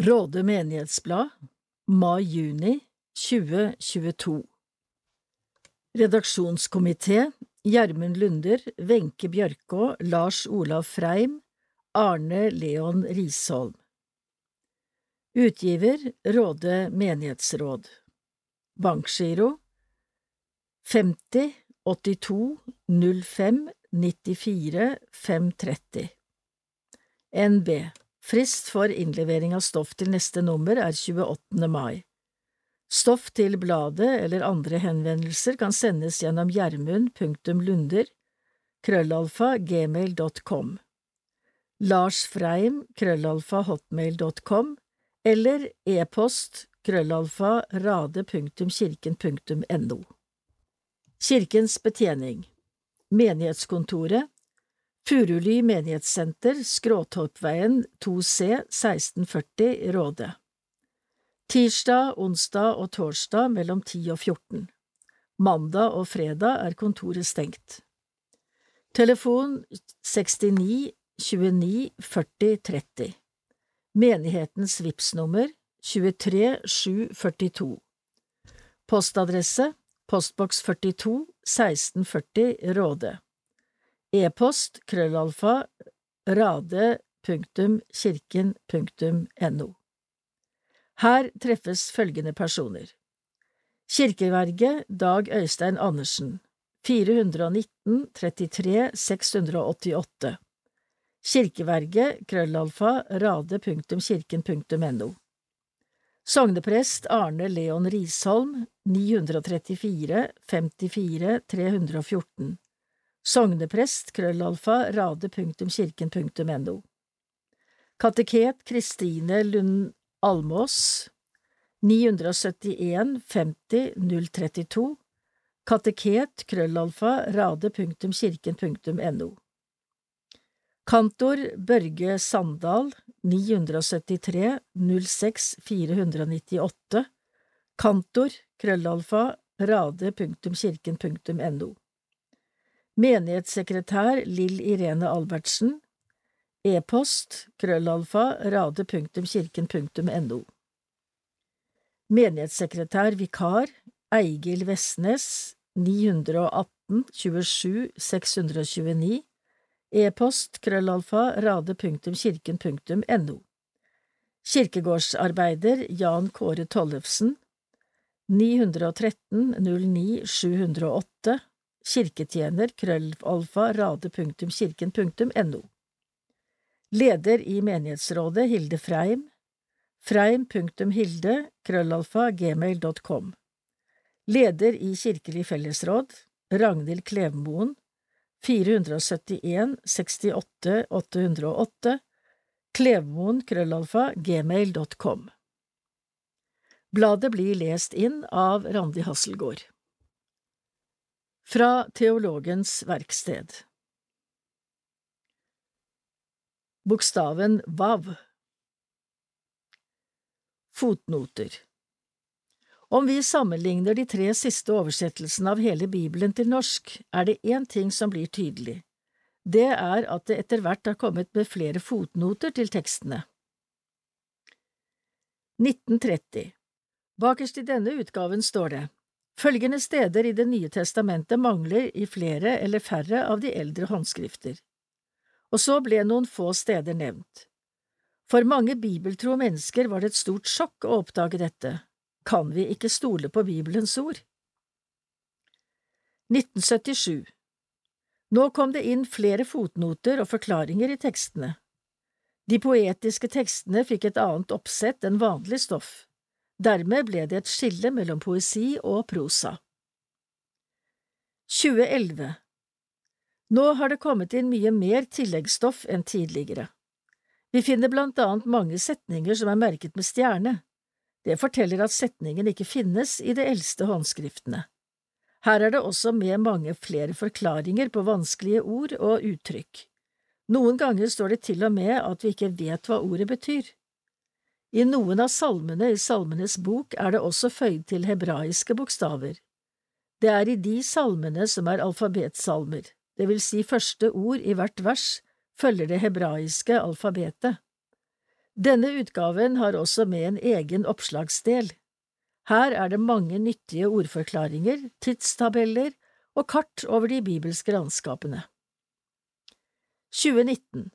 Råde menighetsblad, mai–juni 2022 Redaksjonskomité Gjermund Lunder, Wenche Bjørkå, Lars Olav Freim, Arne Leon Risholm. Utgiver Råde menighetsråd. Bankgiro 50 82 05 94 530 NB Frist for innlevering av stoff til neste nummer er 28. mai. Stoff til bladet eller andre henvendelser kan sendes gjennom gjermund.lunder krøllalfa gmail.com Lars Freim krøllalfa hotmail.com eller e-post krøllalfa rade.kirken.no Kirkens betjening Menighetskontoret Furuly menighetssenter, Skråtorpveien 2C 1640 Råde. Tirsdag, onsdag og torsdag mellom 10 og 14 Mandag og fredag er kontoret stengt. Telefon 69 29 40 30 Menighetens VIPS-nummer 23 742 Postadresse Postboks 42 1640 Råde E-post krøllalfa rade.kirken.no Her treffes følgende personer. Kirkeverget Dag Øystein Andersen 419 33 688 Kirkeverget krøllalfa rade.kirken.no Sogneprest Arne Leon Risholm 934 54 314 Sogneprest krøllalfa rade.kirken.no Kateket Kristine Lund Almås 971 50 032 Kateket krøllalfa rade.kirken.no Kantor Børge Sandal 973 06 498 Kantor krøllalfa rade.kirken.no Menighetssekretær Lill Irene Albertsen. E-post krøllalfa rade.kirken.no Menighetssekretær vikar Eigil Vestnes 918 27 629 E-post krøllalfa rade.kirken.no Kirkegårdsarbeider Jan Kåre Tollefsen 913 09 708 Kirketjener krøllalfa rade.kirken.no Leder i menighetsrådet Hilde Freim. Freim.hilde krøllalfa gmail.com Leder i Kirkelig fellesråd Ragnhild Klevmoen 471 68 808 Klevmoen krøllalfa gmail.com Bladet blir lest inn av Randi Hasselgaard Fra Teologens verksted Bokstaven Vav Fotnoter Om vi sammenligner de tre siste oversettelsene av hele Bibelen til norsk, er det én ting som blir tydelig. Det er at det etter hvert har kommet med flere fotnoter til tekstene. 1930 Bakerst i denne utgaven står det Følgende steder i Det nye testamentet mangler i flere eller færre av de eldre håndskrifter. Og så ble noen få steder nevnt. For mange bibeltro mennesker var det et stort sjokk å oppdage dette. Kan vi ikke stole på Bibelens ord? 1977 Nå kom det inn flere fotnoter og forklaringer i tekstene. De poetiske tekstene fikk et annet oppsett enn vanlig stoff. Dermed ble det et skille mellom poesi og prosa. 2011 Nå har det kommet inn mye mer tilleggsstoff enn tidligere. Vi finner blant annet mange setninger som er merket med stjerne. Det forteller at setningen ikke finnes i de eldste håndskriftene. Her er det også med mange flere forklaringer på vanskelige ord og uttrykk. Noen ganger står det til og med at vi ikke vet hva ordet betyr. I noen av salmene i Salmenes bok er det også føyd til hebraiske bokstaver. Det er i de salmene som er alfabetsalmer, det vil si første ord i hvert vers følger det hebraiske alfabetet. Denne utgaven har også med en egen oppslagsdel. Her er det mange nyttige ordforklaringer, tidstabeller og kart over de bibelske landskapene. 2019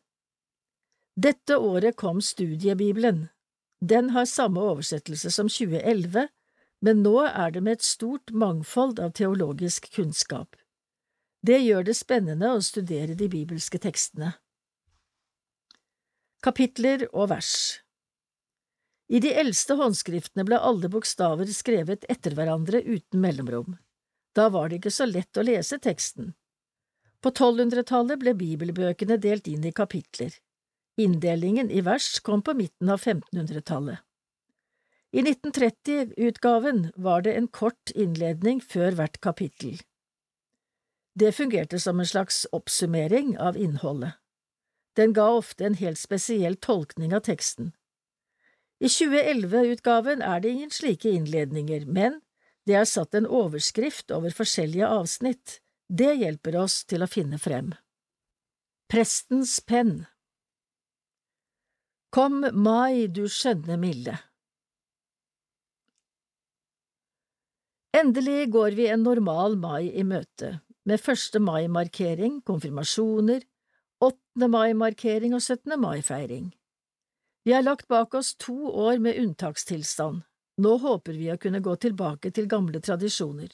Dette året kom Studiebibelen. Den har samme oversettelse som 2011, men nå er det med et stort mangfold av teologisk kunnskap. Det gjør det spennende å studere de bibelske tekstene. Kapitler og vers I de eldste håndskriftene ble alle bokstaver skrevet etter hverandre uten mellomrom. Da var det ikke så lett å lese teksten. På 1200-tallet ble bibelbøkene delt inn i kapitler. Inndelingen i vers kom på midten av 1500-tallet. I 1930-utgaven var det en kort innledning før hvert kapittel. Det fungerte som en slags oppsummering av innholdet. Den ga ofte en helt spesiell tolkning av teksten. I 2011-utgaven er det ingen slike innledninger, men det er satt en overskrift over forskjellige avsnitt. Det hjelper oss til å finne frem. Prestens penn Kom mai, du skjønne milde. Endelig går vi en normal mai i møte, med 1. mai-markering, konfirmasjoner, 8. mai-markering og 17. mai-feiring. Vi har lagt bak oss to år med unntakstilstand, nå håper vi å kunne gå tilbake til gamle tradisjoner.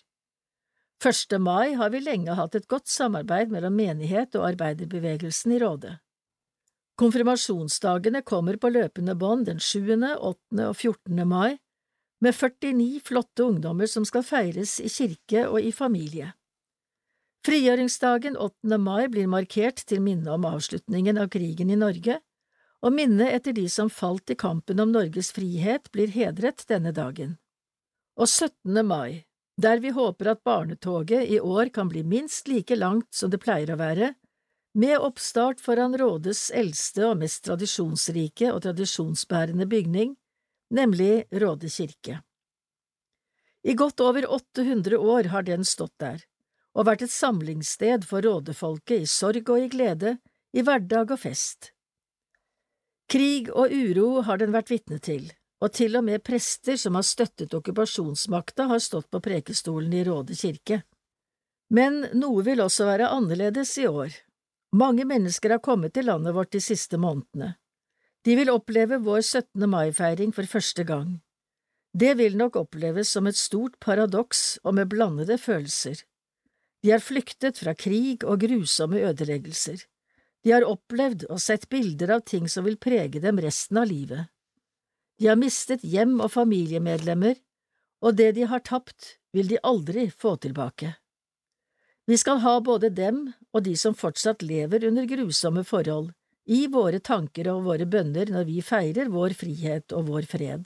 1. mai har vi lenge hatt et godt samarbeid mellom menighet og arbeiderbevegelsen i Rådet. Konfirmasjonsdagene kommer på løpende bånd den 7., 8. og 14. mai, med 49 flotte ungdommer som skal feires i kirke og i familie. Frigjøringsdagen 8. mai blir markert til minne om avslutningen av krigen i Norge, og minnet etter de som falt i kampen om Norges frihet, blir hedret denne dagen. Og 17. mai, der vi håper at barnetoget i år kan bli minst like langt som det pleier å være, med oppstart foran Rådes eldste og mest tradisjonsrike og tradisjonsbærende bygning, nemlig Råde kirke. I godt over 800 år har den stått der, og vært et samlingssted for rådefolket i sorg og i glede, i hverdag og fest. Krig og uro har den vært vitne til, og til og med prester som har støttet okkupasjonsmakta, har stått på prekestolen i Råde kirke. Men noe vil også være annerledes i år. Mange mennesker har kommet til landet vårt de siste månedene. De vil oppleve vår 17. mai-feiring for første gang. Det vil nok oppleves som et stort paradoks og med blandede følelser. De har flyktet fra krig og grusomme ødeleggelser. De har opplevd og sett bilder av ting som vil prege dem resten av livet. De har mistet hjem og familiemedlemmer, og det de har tapt, vil de aldri få tilbake. Vi skal ha både dem og de som fortsatt lever under grusomme forhold, i våre tanker og våre bønner når vi feirer vår frihet og vår fred.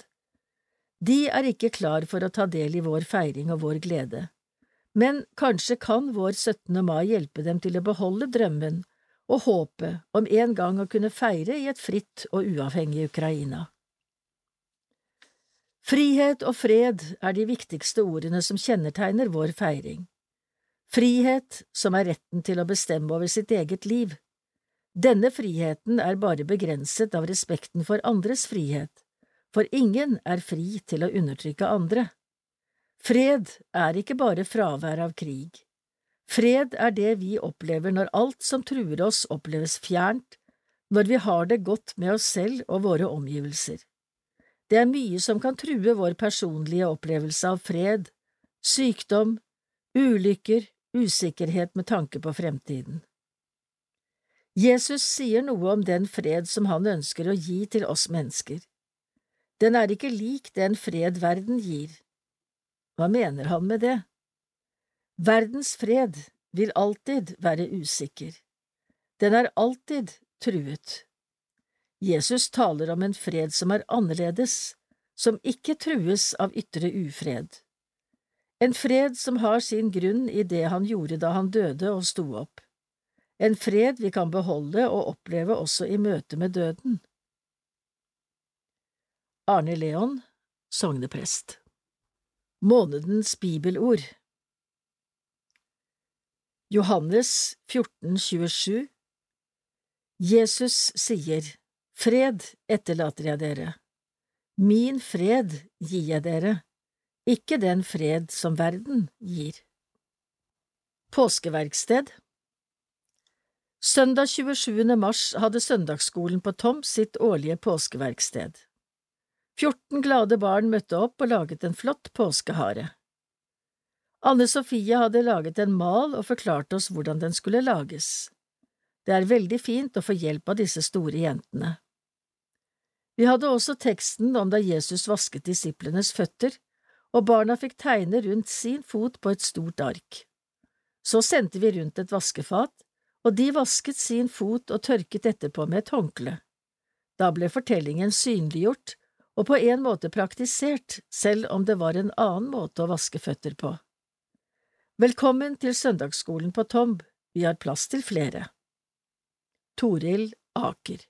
De er ikke klar for å ta del i vår feiring og vår glede, men kanskje kan vår 17. mai hjelpe dem til å beholde drømmen og håpet om en gang å kunne feire i et fritt og uavhengig Ukraina. Frihet og fred er de viktigste ordene som kjennetegner vår feiring. Frihet, som er retten til å bestemme over sitt eget liv. Denne friheten er bare begrenset av respekten for andres frihet, for ingen er fri til å undertrykke andre. Fred er ikke bare fravær av krig. Fred er det vi opplever når alt som truer oss oppleves fjernt, når vi har det godt med oss selv og våre omgivelser. Det er mye som kan true vår personlige opplevelse av fred, sykdom, ulykker, usikkerhet med tanke på fremtiden. Jesus sier noe om den fred som han ønsker å gi til oss mennesker. Den er ikke lik den fred verden gir. Hva mener han med det? Verdens fred vil alltid være usikker. Den er alltid truet. Jesus taler om en fred som er annerledes, som ikke trues av ytre ufred. En fred som har sin grunn i det han gjorde da han døde og sto opp. En fred vi kan beholde og oppleve også i møte med døden. Arne Leon, sogneprest. Månedens bibelord. Johannes 14, 27 Jesus sier, Fred etterlater jeg dere. Min fred gir jeg dere, ikke den fred som verden gir. Påskeverksted Søndag 27. mars hadde søndagsskolen på Tom sitt årlige påskeverksted. 14 glade barn møtte opp og laget en flott påskehare. Anne Sofie hadde laget en mal og forklarte oss hvordan den skulle lages. Det er veldig fint å få hjelp av disse store jentene. Vi hadde også teksten om da Jesus vasket disiplenes føtter, og barna fikk tegne rundt sin fot på et stort ark. Så sendte vi rundt et vaskefat, og de vasket sin fot og tørket etterpå med et håndkle. Da ble fortellingen synliggjort og på en måte praktisert, selv om det var en annen måte å vaske føtter på. Velkommen til søndagsskolen på Tomb, vi har plass til flere. Toril Aker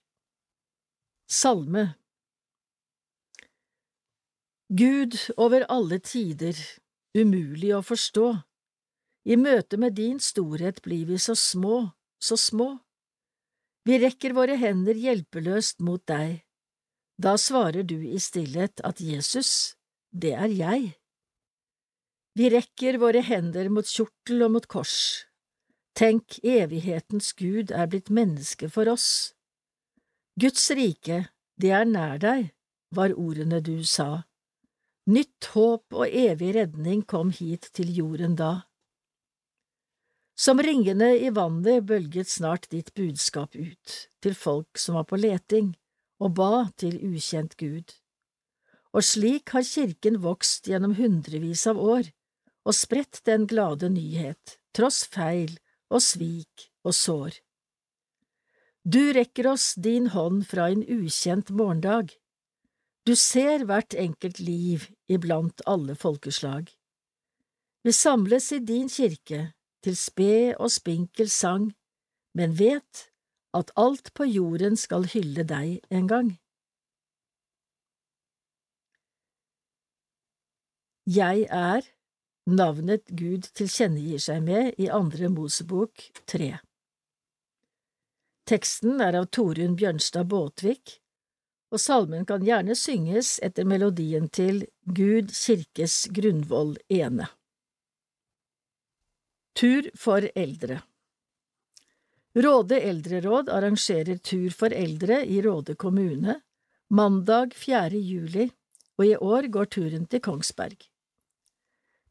Salme Gud over alle tider, umulig å forstå, i møte med din storhet blir vi så små, så små. Vi rekker våre hender hjelpeløst mot deg, da svarer du i stillhet at Jesus, det er jeg. Vi rekker våre hender mot kjortel og mot kors. Tenk, evighetens Gud er blitt menneske for oss. Guds rike, det er nær deg, var ordene du sa. Nytt håp og evig redning kom hit til jorden da. Som ringene i vannet bølget snart ditt budskap ut, til folk som var på leting og ba til ukjent Gud. Og slik har kirken vokst gjennom hundrevis av år og spredt den glade nyhet, tross feil og svik og sår. Du rekker oss din hånd fra en ukjent morgendag. Du ser hvert enkelt liv iblant alle folkeslag. Vi samles i din kirke til sped og spinkel sang, men vet at alt på jorden skal hylle deg en gang. Jeg er navnet Gud tilkjennegir seg med i Andre Mosebok tre. Teksten er av Torunn Bjørnstad Båtvik, og salmen kan gjerne synges etter melodien til Gud kirkes grunnvoll ene. Tur for eldre Råde eldreråd arrangerer tur for eldre i Råde kommune mandag 4. juli, og i år går turen til Kongsberg.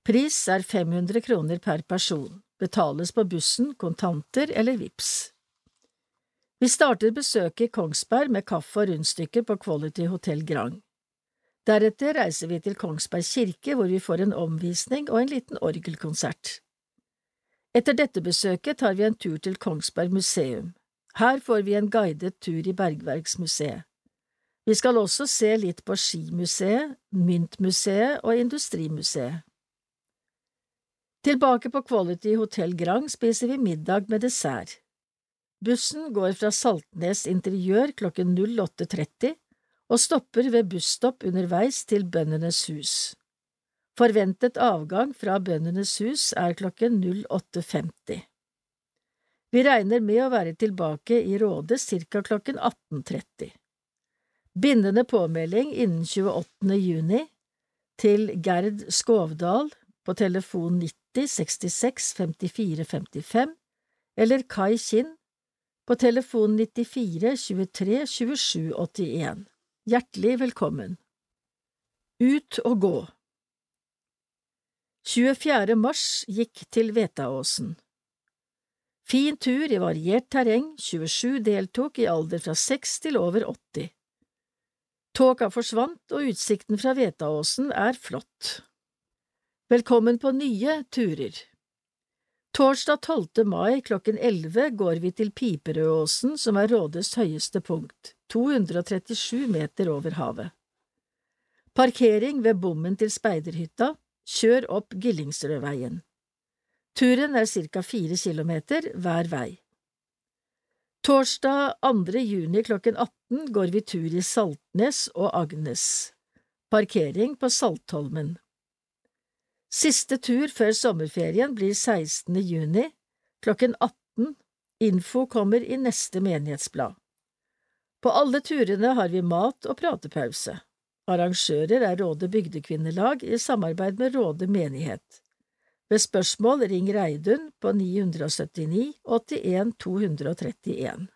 Pris er 500 kroner per person, betales på bussen, kontanter eller VIPS. Vi starter besøket i Kongsberg med kaffe og rundstykker på Quality Hotel Grang. Deretter reiser vi til Kongsberg kirke, hvor vi får en omvisning og en liten orgelkonsert. Etter dette besøket tar vi en tur til Kongsberg museum. Her får vi en guidet tur i Bergverksmuseet. Vi skal også se litt på Skimuseet, Myntmuseet og Industrimuseet. Tilbake på Quality Hotel Grang spiser vi middag med dessert. Bussen går fra Saltnes interiør klokken 08.30 og stopper ved busstopp underveis til Bøndenes hus. Forventet avgang fra Bøndenes hus er klokken 08.50. Vi regner med å være tilbake i Råde ca. klokken 18.30. Bindende påmelding innen 28. juni til Gerd Skovdal på telefon 90 66 54 55 eller Kai Kinn på telefon 94 23 27 81. Hjertelig velkommen. Ut og gå 24. mars gikk til Vetaåsen. Fin tur i variert terreng, 27 deltok i alder fra 6 til over 80. Tåka forsvant, og utsikten fra Vetaåsen er flott. Velkommen på nye turer. Torsdag 12. mai klokken 11 går vi til Piperødåsen, som er Rådes høyeste punkt, 237 meter over havet. Parkering ved bommen til speiderhytta, Kjør opp Gillingsrødveien. Turen er ca. fire kilometer hver vei. Torsdag 2. juni klokken 18 går vi tur i Saltnes og Agnes. Parkering på Saltholmen. Siste tur før sommerferien blir 16. juni klokken 18. Info kommer i neste menighetsblad. På alle turene har vi mat og pratepause. Arrangører er Råde bygdekvinnelag i samarbeid med Råde menighet. Ved spørsmål ring Reidun på 979 81 231.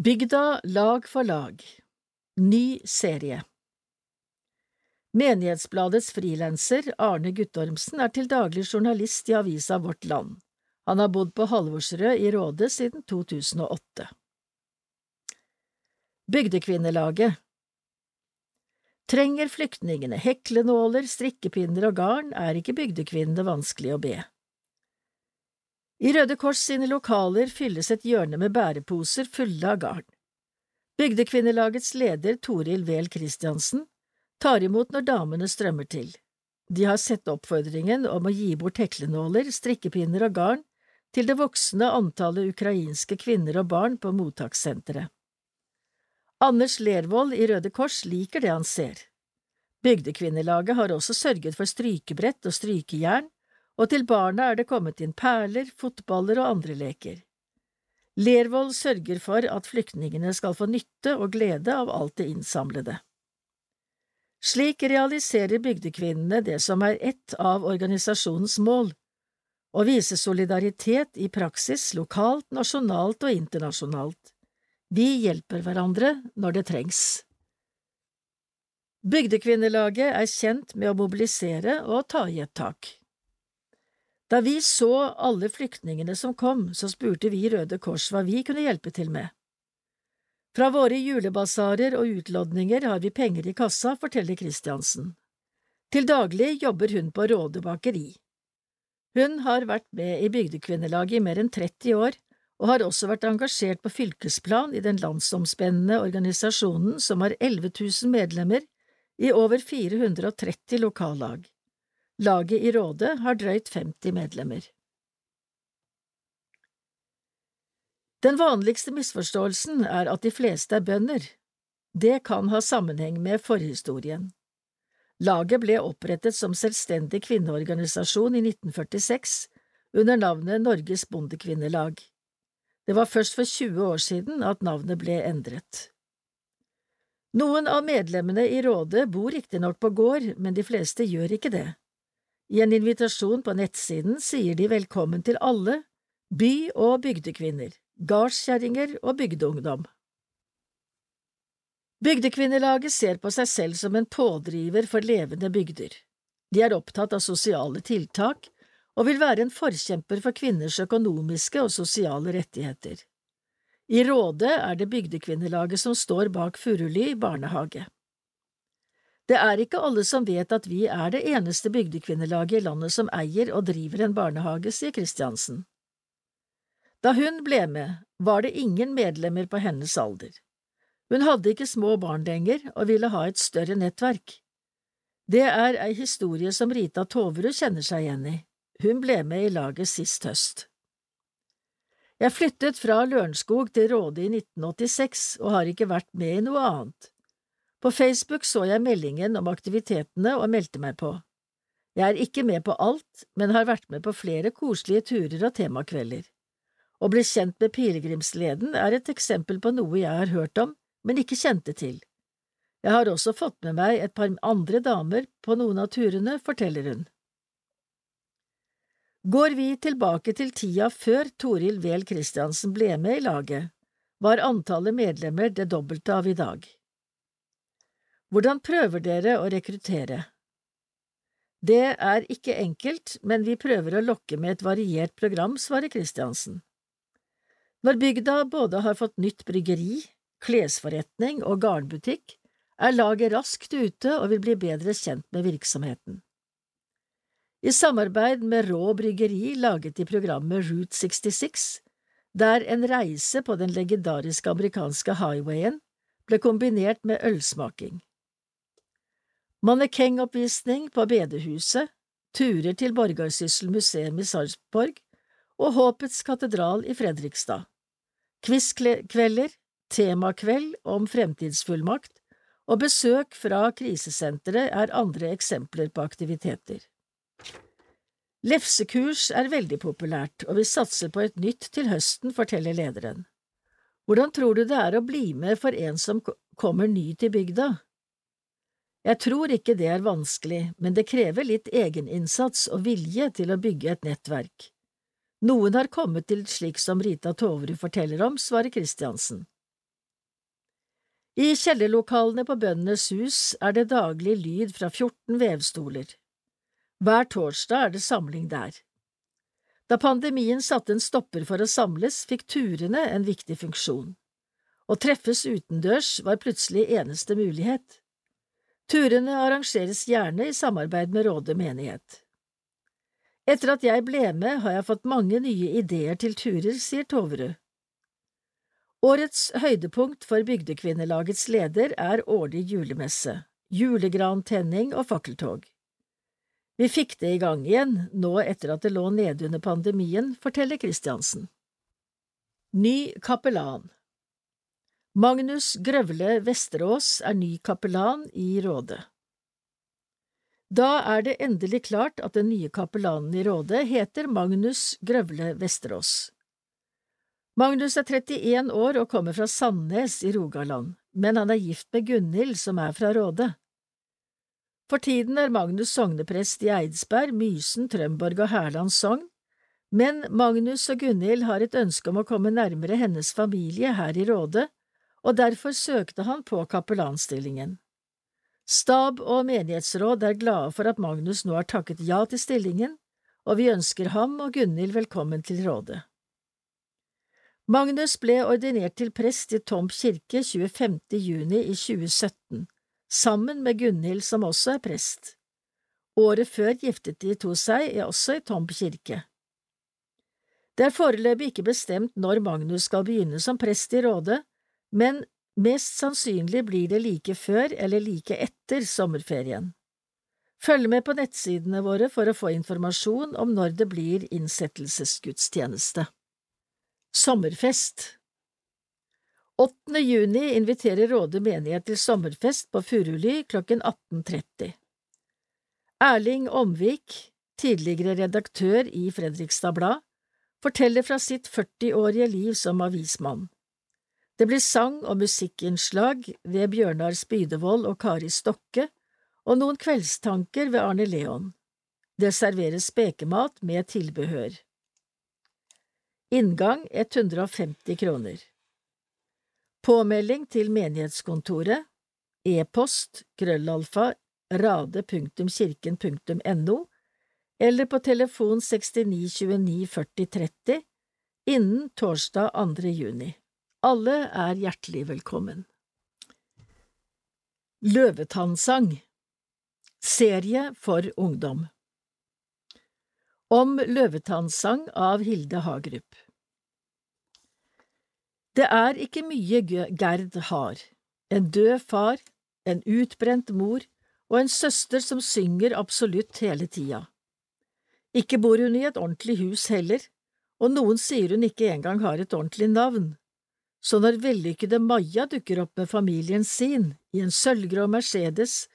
Bygda lag for lag Ny serie Menighetsbladets frilanser Arne Guttormsen er til daglig journalist i avisa Vårt Land. Han har bodd på Halvorsrød i Råde siden 2008. Bygdekvinnelaget Trenger flyktningene heklenåler, strikkepinner og garn, er ikke bygdekvinnene vanskelig å be. I Røde Kors sine lokaler fylles et hjørne med bæreposer fulle av garn. Bygdekvinnelagets leder Toril Wehl Christiansen tar imot når damene strømmer til. De har sett oppfordringen om å gi bort heklenåler, strikkepinner og garn til det voksende antallet ukrainske kvinner og barn på mottakssenteret. Anders Lervold i Røde Kors liker det han ser. Bygdekvinnelaget har også sørget for strykebrett og strykejern, og til barna er det kommet inn perler, fotballer og andre leker. Lervold sørger for at flyktningene skal få nytte og glede av alt det innsamlede. Slik realiserer bygdekvinnene det som er ett av organisasjonens mål – å vise solidaritet i praksis lokalt, nasjonalt og internasjonalt. Vi hjelper hverandre når det trengs. Bygdekvinnelaget er kjent med å mobilisere og ta i et tak. Da vi så alle flyktningene som kom, så spurte vi Røde Kors hva vi kunne hjelpe til med. Fra våre julebasarer og utlodninger har vi penger i kassa, forteller Kristiansen. Til daglig jobber hun på Råde bakeri. Hun har vært med i Bygdekvinnelaget i mer enn 30 år, og har også vært engasjert på fylkesplan i den landsomspennende organisasjonen som har 11 000 medlemmer i over 430 lokallag. Laget i Råde har drøyt 50 medlemmer. Den vanligste misforståelsen er at de fleste er bønder. Det kan ha sammenheng med forhistorien. Laget ble opprettet som selvstendig kvinneorganisasjon i 1946 under navnet Norges Bondekvinnelag. Det var først for 20 år siden at navnet ble endret. Noen av medlemmene i rådet bor riktignok på gård, men de fleste gjør ikke det. I en invitasjon på nettsiden sier de velkommen til alle, by- og bygdekvinner, gardskjerringer og bygdeungdom. Bygdekvinnelaget ser på seg selv som en pådriver for levende bygder. De er opptatt av sosiale tiltak og vil være en forkjemper for kvinners økonomiske og sosiale rettigheter. I Råde er det Bygdekvinnelaget som står bak Furuli barnehage. Det er ikke alle som vet at vi er det eneste bygdekvinnelaget i landet som eier og driver en barnehage, sier Kristiansen. Da hun ble med, var det ingen medlemmer på hennes alder. Hun hadde ikke små barn lenger og ville ha et større nettverk. Det er ei historie som Rita Toverud kjenner seg igjen i. Hun ble med i laget sist høst. Jeg flyttet fra Lørenskog til Råde i 1986 og har ikke vært med i noe annet. På Facebook så jeg meldingen om aktivitetene og meldte meg på. Jeg er ikke med på alt, men har vært med på flere koselige turer og temakvelder. Å bli kjent med pilegrimsleden er et eksempel på noe jeg har hørt om, men ikke kjente til. Jeg har også fått med meg et par andre damer på noen av turene, forteller hun. Går vi tilbake til tida før Toril Vel Christiansen ble med i laget, var antallet medlemmer det dobbelte av i dag. Hvordan prøver dere å rekruttere? Det er ikke enkelt, men vi prøver å lokke med et variert program, svarer Christiansen. Når bygda både har fått nytt bryggeri, klesforretning og garnbutikk, er laget raskt ute og vil bli bedre kjent med virksomheten. I samarbeid med Rå Bryggeri laget de programmet Route 66, der en reise på den legendariske amerikanske highwayen ble kombinert med ølsmaking. Mannekengoppvisning på bedehuset, turer til Borgarsyssel museum i Sarpsborg og Håpets katedral i Fredrikstad, quizkvelder, temakveld om fremtidsfullmakt og besøk fra krisesenteret er andre eksempler på aktiviteter. Lefsekurs er veldig populært, og vi satser på et nytt til høsten, forteller lederen. Hvordan tror du det er å bli med for en som kommer ny til bygda? Jeg tror ikke det er vanskelig, men det krever litt egeninnsats og vilje til å bygge et nettverk. Noen har kommet til slik som Rita Toverud forteller om, svarer Kristiansen. I kjellerlokalene på Bøndenes hus er det daglig lyd fra 14 vevstoler. Hver torsdag er det samling der. Da pandemien satte en stopper for å samles, fikk turene en viktig funksjon. Å treffes utendørs var plutselig eneste mulighet. Turene arrangeres gjerne i samarbeid med Råde menighet. Etter at jeg ble med, har jeg fått mange nye ideer til turer, sier Toverud. Årets høydepunkt for Bygdekvinnelagets leder er årlig julemesse, julegrantenning og fakkeltog. Vi fikk det i gang igjen, nå etter at det lå nede under pandemien, forteller Kristiansen. Ny kapellan Magnus Grøvle Vesterås er ny kapellan i Råde. Da er det endelig klart at den nye kapellanen i Råde heter Magnus Grøvle Vesterås. Magnus er 31 år og kommer fra Sandnes i Rogaland, men han er gift med Gunhild, som er fra Råde. For tiden er Magnus sogneprest i Eidsberg, Mysen, Trømborg og Hærland sogn, men Magnus og Gunhild har et ønske om å komme nærmere hennes familie her i Råde, og derfor søkte han på kapellanstillingen. Stab og menighetsråd er glade for at Magnus nå har takket ja til stillingen, og vi ønsker ham og Gunhild velkommen til rådet. Magnus ble ordinert til prest i Tomp kirke 25. juni i 2017, sammen med Gunhild som også er prest. Året før giftet de to seg, er også i Tomp kirke. Det er foreløpig ikke bestemt når Magnus skal begynne som prest i rådet, men Mest sannsynlig blir det like før eller like etter sommerferien. Følg med på nettsidene våre for å få informasjon om når det blir innsettelsesgudstjeneste. Sommerfest 8. juni inviterer Råde menighet til sommerfest på Furuly klokken 18.30. Erling Omvik, tidligere redaktør i Fredrikstad Blad, forteller fra sitt 40-årige liv som avismann. Det blir sang- og musikkinnslag ved Bjørnar Spydevold og Kari Stokke, og noen kveldstanker ved Arne Leon. Det serveres spekemat med tilbehør. Inngang 150 kroner. Påmelding til menighetskontoret e-post krøllalfa rade.kirken.no eller på telefon 69 29 40 30 innen torsdag 2. juni. Alle er hjertelig velkommen. Løvetannsang Serie for ungdom. Om løvetannsang av Hilde Hagerup. Det er ikke mye Gerd har, en død far, en utbrent mor og en søster som synger absolutt hele tida. Ikke bor hun i et ordentlig hus heller, og noen sier hun ikke engang har et ordentlig navn så når vellykkede Maja dukker opp med familien sin i en sølvgrå Mercedes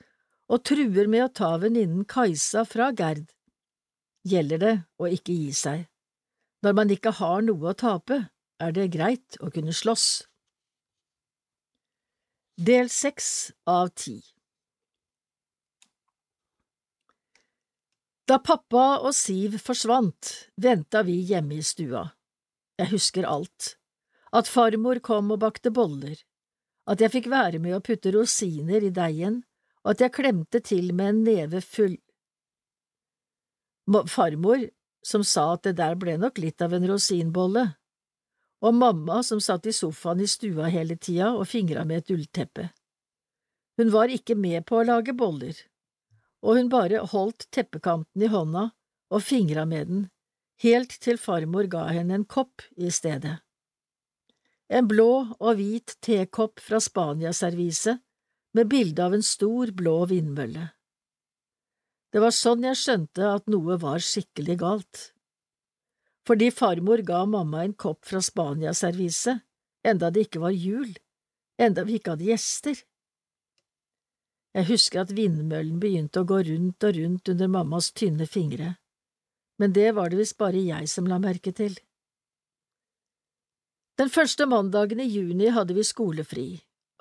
og truer med å ta venninnen Kajsa fra Gerd, gjelder det å ikke gi seg. Når man ikke har noe å tape, er det greit å kunne slåss. Del seks av ti Da pappa og Siv forsvant, venta vi hjemme i stua. Jeg husker alt at farmor kom og bakte boller, at jeg fikk være med å putte rosiner i deigen, og at jeg klemte til med en neve full… Farmor som sa at det der ble nok litt av en rosinbolle, og mamma som satt i sofaen i stua hele tida og fingra med et ullteppe. Hun var ikke med på å lage boller, og hun bare holdt teppekanten i hånda og fingra med den, helt til farmor ga henne en kopp i stedet en blå og hvit tekopp fra Spania-serviset med bilde av en stor, blå vindmølle. Det var sånn jeg skjønte at noe var skikkelig galt. Fordi farmor ga mamma en kopp fra Spania-serviset, enda det ikke var jul, enda vi ikke hadde gjester. Jeg husker at vindmøllen begynte å gå rundt og rundt under mammas tynne fingre, men det var det visst bare jeg som la merke til. Den første mandagen i juni hadde vi skolefri,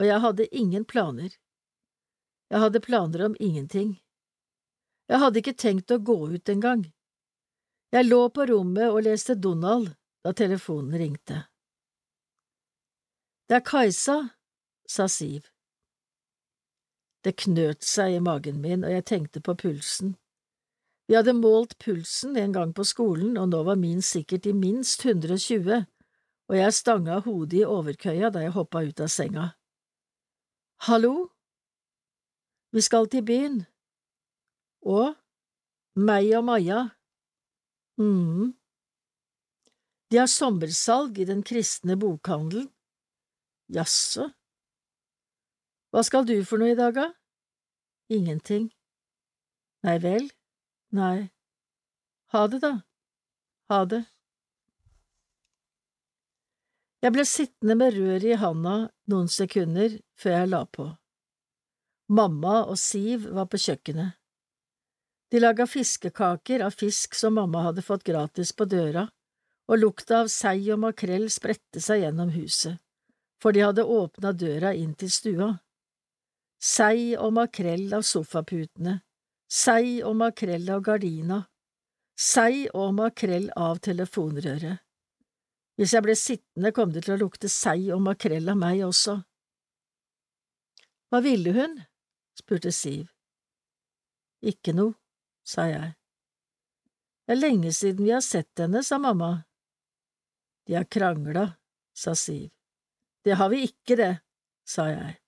og jeg hadde ingen planer. Jeg hadde planer om ingenting. Jeg hadde ikke tenkt å gå ut engang. Jeg lå på rommet og leste Donald da telefonen ringte. Det er Kajsa, sa Siv. Det knøt seg i magen min, og jeg tenkte på pulsen. Vi hadde målt pulsen en gang på skolen, og nå var min sikkert i minst 120, og jeg stanga hodet i overkøya da jeg hoppa ut av senga. Hallo? Vi skal til byen. Og? Meg og Maja. mm. De har sommersalg i den kristne bokhandelen. Jaså? Hva skal du for noe i dag, da? Ingenting. Nei vel? Nei. Ha det, da. Ha det. Jeg ble sittende med røret i handa noen sekunder før jeg la på. Mamma og Siv var på kjøkkenet. De laga fiskekaker av fisk som mamma hadde fått gratis på døra, og lukta av sei og makrell spredte seg gjennom huset, for de hadde åpna døra inn til stua. Sei og makrell av sofaputene, sei og makrell av gardina, sei og makrell av telefonrøret. Hvis jeg ble sittende, kom det til å lukte sei og makrell av meg også. Hva ville hun? spurte Siv. Ikke noe, sa jeg. Det er lenge siden vi har sett henne, sa mamma. De har krangla, sa Siv. Det har vi ikke, det, sa jeg.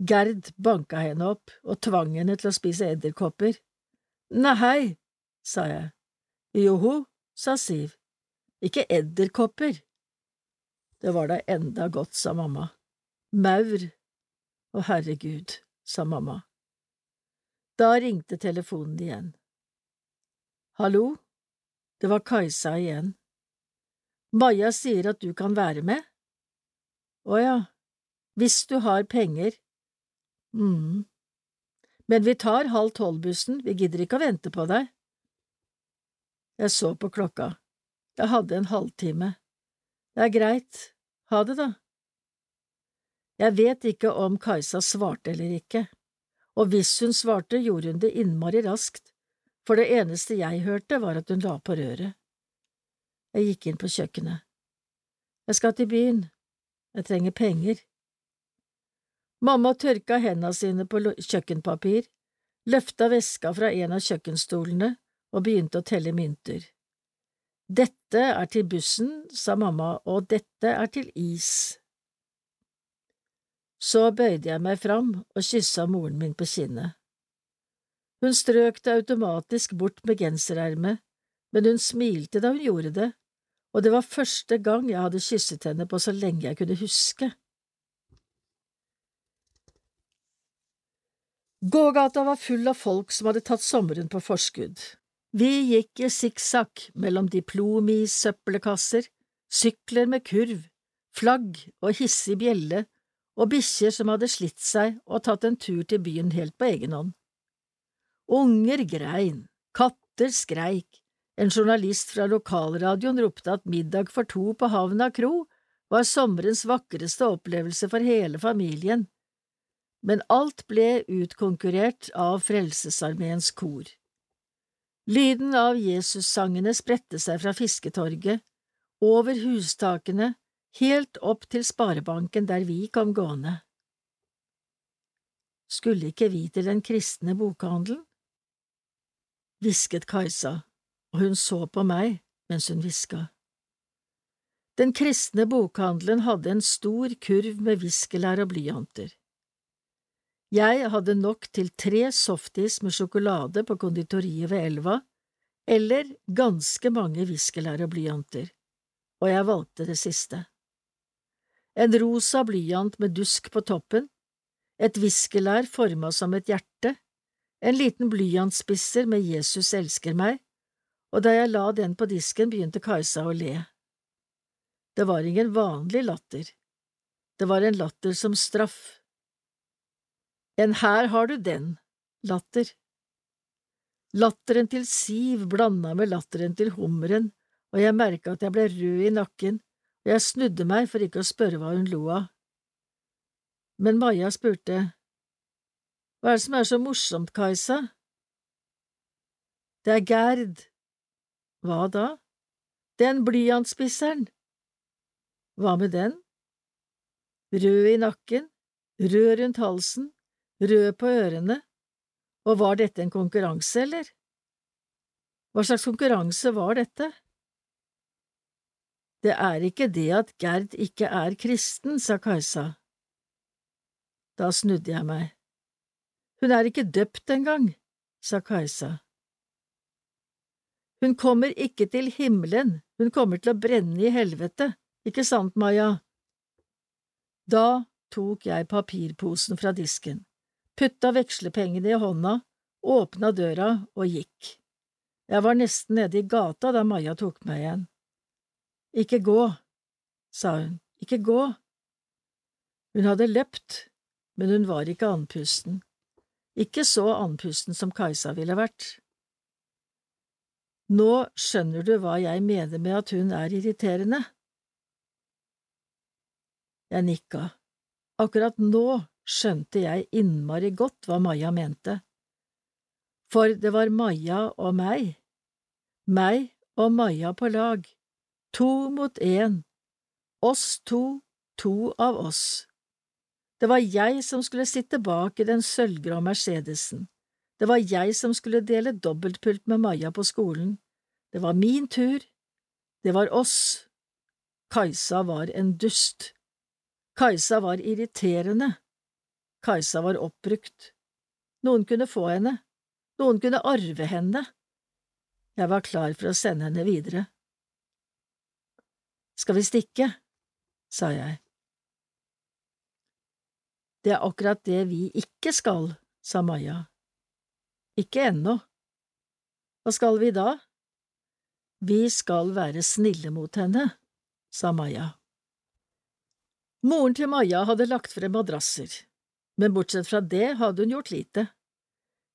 Gerd banka henne opp og tvang henne til å spise edderkopper. Nei, sa jeg. Joho, sa Siv. Ikke edderkopper. Det var da enda godt, sa mamma. Maur. Å, herregud sa mamma. Da ringte telefonen igjen. Hallo, det var Kajsa igjen. Maja sier at du kan være med. Å ja, hvis du har penger. mm. Men vi tar halv tolv-bussen, vi gidder ikke å vente på deg. Jeg så på klokka. Jeg hadde en halvtime. Det er greit, ha det, da. Jeg vet ikke om Kajsa svarte eller ikke, og hvis hun svarte, gjorde hun det innmari raskt, for det eneste jeg hørte, var at hun la på røret. Jeg gikk inn på kjøkkenet. Jeg skal til byen. Jeg trenger penger. Mamma tørka hendene sine på kjøkkenpapir, løfta veska fra en av kjøkkenstolene og begynte å telle mynter. Dette er til bussen, sa mamma, og dette er til is. Så bøyde jeg meg fram og kyssa moren min på kinnet. Hun strøk det automatisk bort med genserermet, men hun smilte da hun gjorde det, og det var første gang jeg hadde kysset henne på så lenge jeg kunne huske. Gågata var full av folk som hadde tatt sommeren på forskudd. Vi gikk i sikksakk mellom diplomis, søppelkasser, sykler med kurv, flagg og hissig bjelle og bikkjer som hadde slitt seg og tatt en tur til byen helt på egen hånd. Unger grein, katter skreik, en journalist fra lokalradioen ropte at middag for to på Havna kro var sommerens vakreste opplevelse for hele familien, men alt ble utkonkurrert av Frelsesarmeens kor. Lyden av Jesussangene spredte seg fra fisketorget, over hustakene, helt opp til sparebanken der vi kom gående. Skulle ikke vi til den kristne bokhandelen? hvisket Kajsa, og hun så på meg mens hun hviska. Den kristne bokhandelen hadde en stor kurv med viskelær og blyanter. Jeg hadde nok til tre softis med sjokolade på konditoriet ved elva, eller ganske mange viskelær og blyanter, og jeg valgte det siste en rosa blyant med dusk på toppen, et viskelær forma som et hjerte, en liten blyantspisser med Jesus elsker meg, og da jeg la den på disken, begynte Kajsa å le. Det var ingen vanlig latter, det var en latter som straff. En her har du den, latter. Latteren til Siv blanda med latteren til hummeren, og jeg merka at jeg ble rød i nakken og Jeg snudde meg for ikke å spørre hva hun lo av. Men Maja spurte, Hva er det som er så morsomt, Kajsa? Det er Gerd. Hva da? Den blyantspisseren. Hva med den? Rød i nakken, rød rundt halsen, rød på ørene, og var dette en konkurranse, eller? Hva slags konkurranse var dette? Det er ikke det at Gerd ikke er kristen, sa Kajsa. Da snudde jeg meg. Hun er ikke døpt engang, sa Kajsa. Hun kommer ikke til himmelen, hun kommer til å brenne i helvete, ikke sant, Maja? Da tok jeg papirposen fra disken, putta vekslepengene i hånda, åpna døra og gikk. Jeg var nesten nede i gata da Maja tok meg igjen. Ikke gå, sa hun, ikke gå. Hun hadde løpt, men hun var ikke andpusten, ikke så andpusten som Kajsa ville vært. Nå skjønner du hva jeg mener med at hun er irriterende. Jeg nikka. Akkurat nå skjønte jeg innmari godt hva Maja mente. For det var Maja og meg, meg og Maja på lag to mot én, oss to, to av oss. Det var jeg som skulle sitte bak i den sølvgrå Mercedesen, det var jeg som skulle dele dobbeltpult med Maja på skolen, det var min tur, det var oss. Kajsa var en dust. Kajsa var irriterende. Kajsa var oppbrukt. Noen kunne få henne, noen kunne arve henne. Jeg var klar for å sende henne videre. Skal vi stikke? sa jeg. Det er akkurat det vi ikke skal, sa Maja. Ikke ennå. Hva skal vi da? Vi skal være snille mot henne, sa Maja. Moren til Maja hadde lagt frem madrasser, men bortsett fra det hadde hun gjort lite.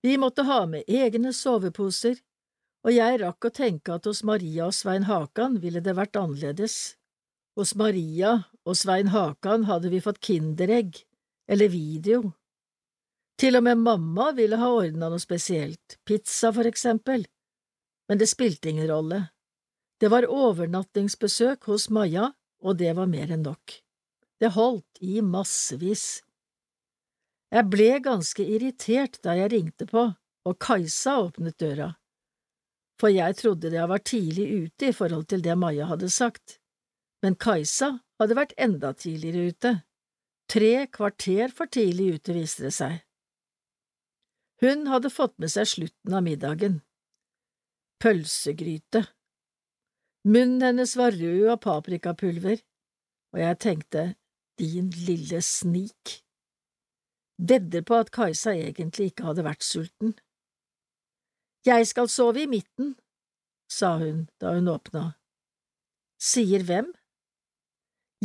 Vi måtte ha med egne soveposer, og jeg rakk å tenke at hos Maria og Svein Hakan ville det vært annerledes. Hos Maria og Svein Hakan hadde vi fått Kinderegg, eller video. Til og med mamma ville ha ordna noe spesielt, pizza for eksempel, men det spilte ingen rolle. Det var overnattingsbesøk hos Maja, og det var mer enn nok. Det holdt i massevis. Jeg ble ganske irritert da jeg ringte på, og Kajsa åpnet døra, for jeg trodde jeg var tidlig ute i forhold til det Maja hadde sagt men Kajsa hadde vært enda tidligere ute. Tre kvarter for tidlig ute, viste det seg. Hun hadde fått med seg slutten av middagen. Pølsegryte. Munnen hennes var rød av paprikapulver, og jeg tenkte, din lille snik. Vedder på at Kajsa egentlig ikke hadde vært sulten. Jeg skal sove i midten, sa hun da hun åpna. Sier hvem?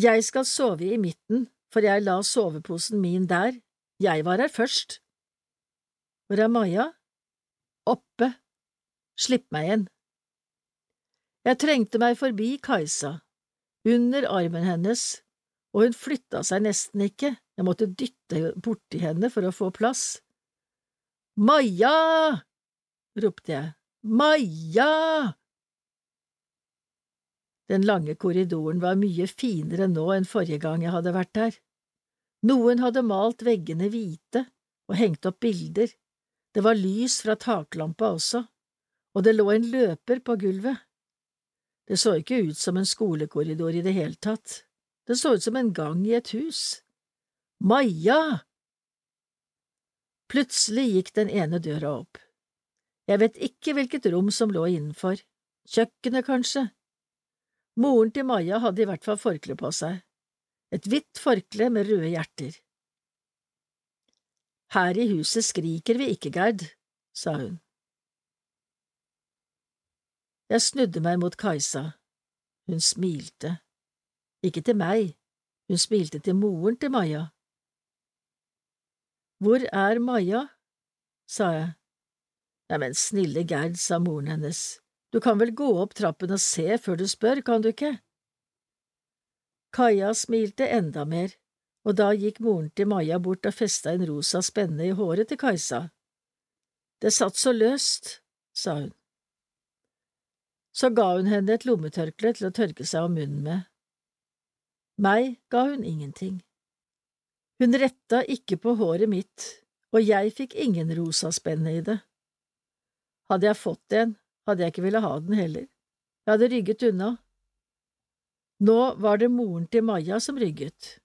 Jeg skal sove i midten, for jeg la soveposen min der, jeg var her først. Hvor er Maja? Oppe. Slipp meg igjen. Jeg trengte meg forbi Kajsa, under armen hennes, og hun flytta seg nesten ikke, jeg måtte dytte borti henne for å få plass. Maja! ropte jeg. Maja! Den lange korridoren var mye finere nå enn forrige gang jeg hadde vært der. Noen hadde malt veggene hvite og hengt opp bilder, det var lys fra taklampa også, og det lå en løper på gulvet. Det så ikke ut som en skolekorridor i det hele tatt, det så ut som en gang i et hus. Maja! Plutselig gikk den ene døra opp. Jeg vet ikke hvilket rom som lå innenfor, kjøkkenet kanskje, Moren til Maja hadde i hvert fall forkle på seg, et hvitt forkle med røde hjerter. Her i huset skriker vi ikke, Gerd, sa hun. Jeg snudde meg mot Kajsa. Hun smilte. Ikke til meg, hun smilte til moren til Maja. Hvor er Maja? sa jeg. Neimen, snille Gerd, sa moren hennes, du kan vel gå opp trappen og se før du spør, kan du ikke? Kaja smilte enda mer, og da gikk moren til Maja bort og festa en rosa spenne i håret til Kajsa. Det satt så løst, sa hun. Så ga hun henne et lommetørkle til å tørke seg om munnen med. Meg ga hun ingenting. Hun retta ikke på håret mitt, og jeg fikk ingen rosa spenne i det. Hadde jeg fått en, hadde jeg ikke villet ha den heller. Jeg hadde rygget unna. Nå var det moren til Maja som rygget.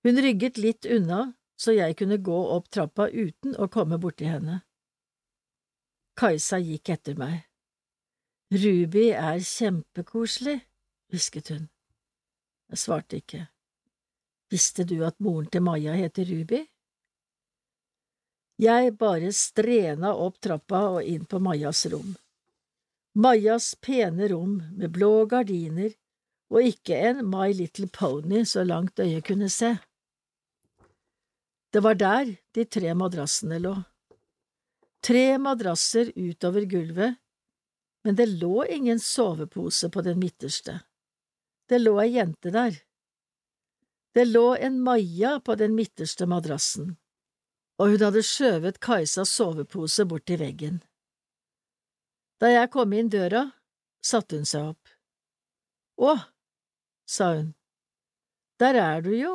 Hun rygget litt unna, så jeg kunne gå opp trappa uten å komme borti henne. Kajsa gikk etter meg. Ruby er kjempekoselig, hvisket hun. Jeg svarte ikke. Visste du at moren til Maja heter Ruby? Jeg bare strena opp trappa og inn på Majas rom. Majas pene rom med blå gardiner og ikke en My Little Pony så langt øyet kunne se. Det var der de tre madrassene lå. Tre madrasser utover gulvet, men det lå ingen sovepose på den midterste. Det lå ei jente der. Det lå en Maja på den midterste madrassen, og hun hadde skjøvet Kajsas sovepose bort til veggen. Da jeg kom inn døra, satte hun seg opp. Å, sa hun, der er du jo.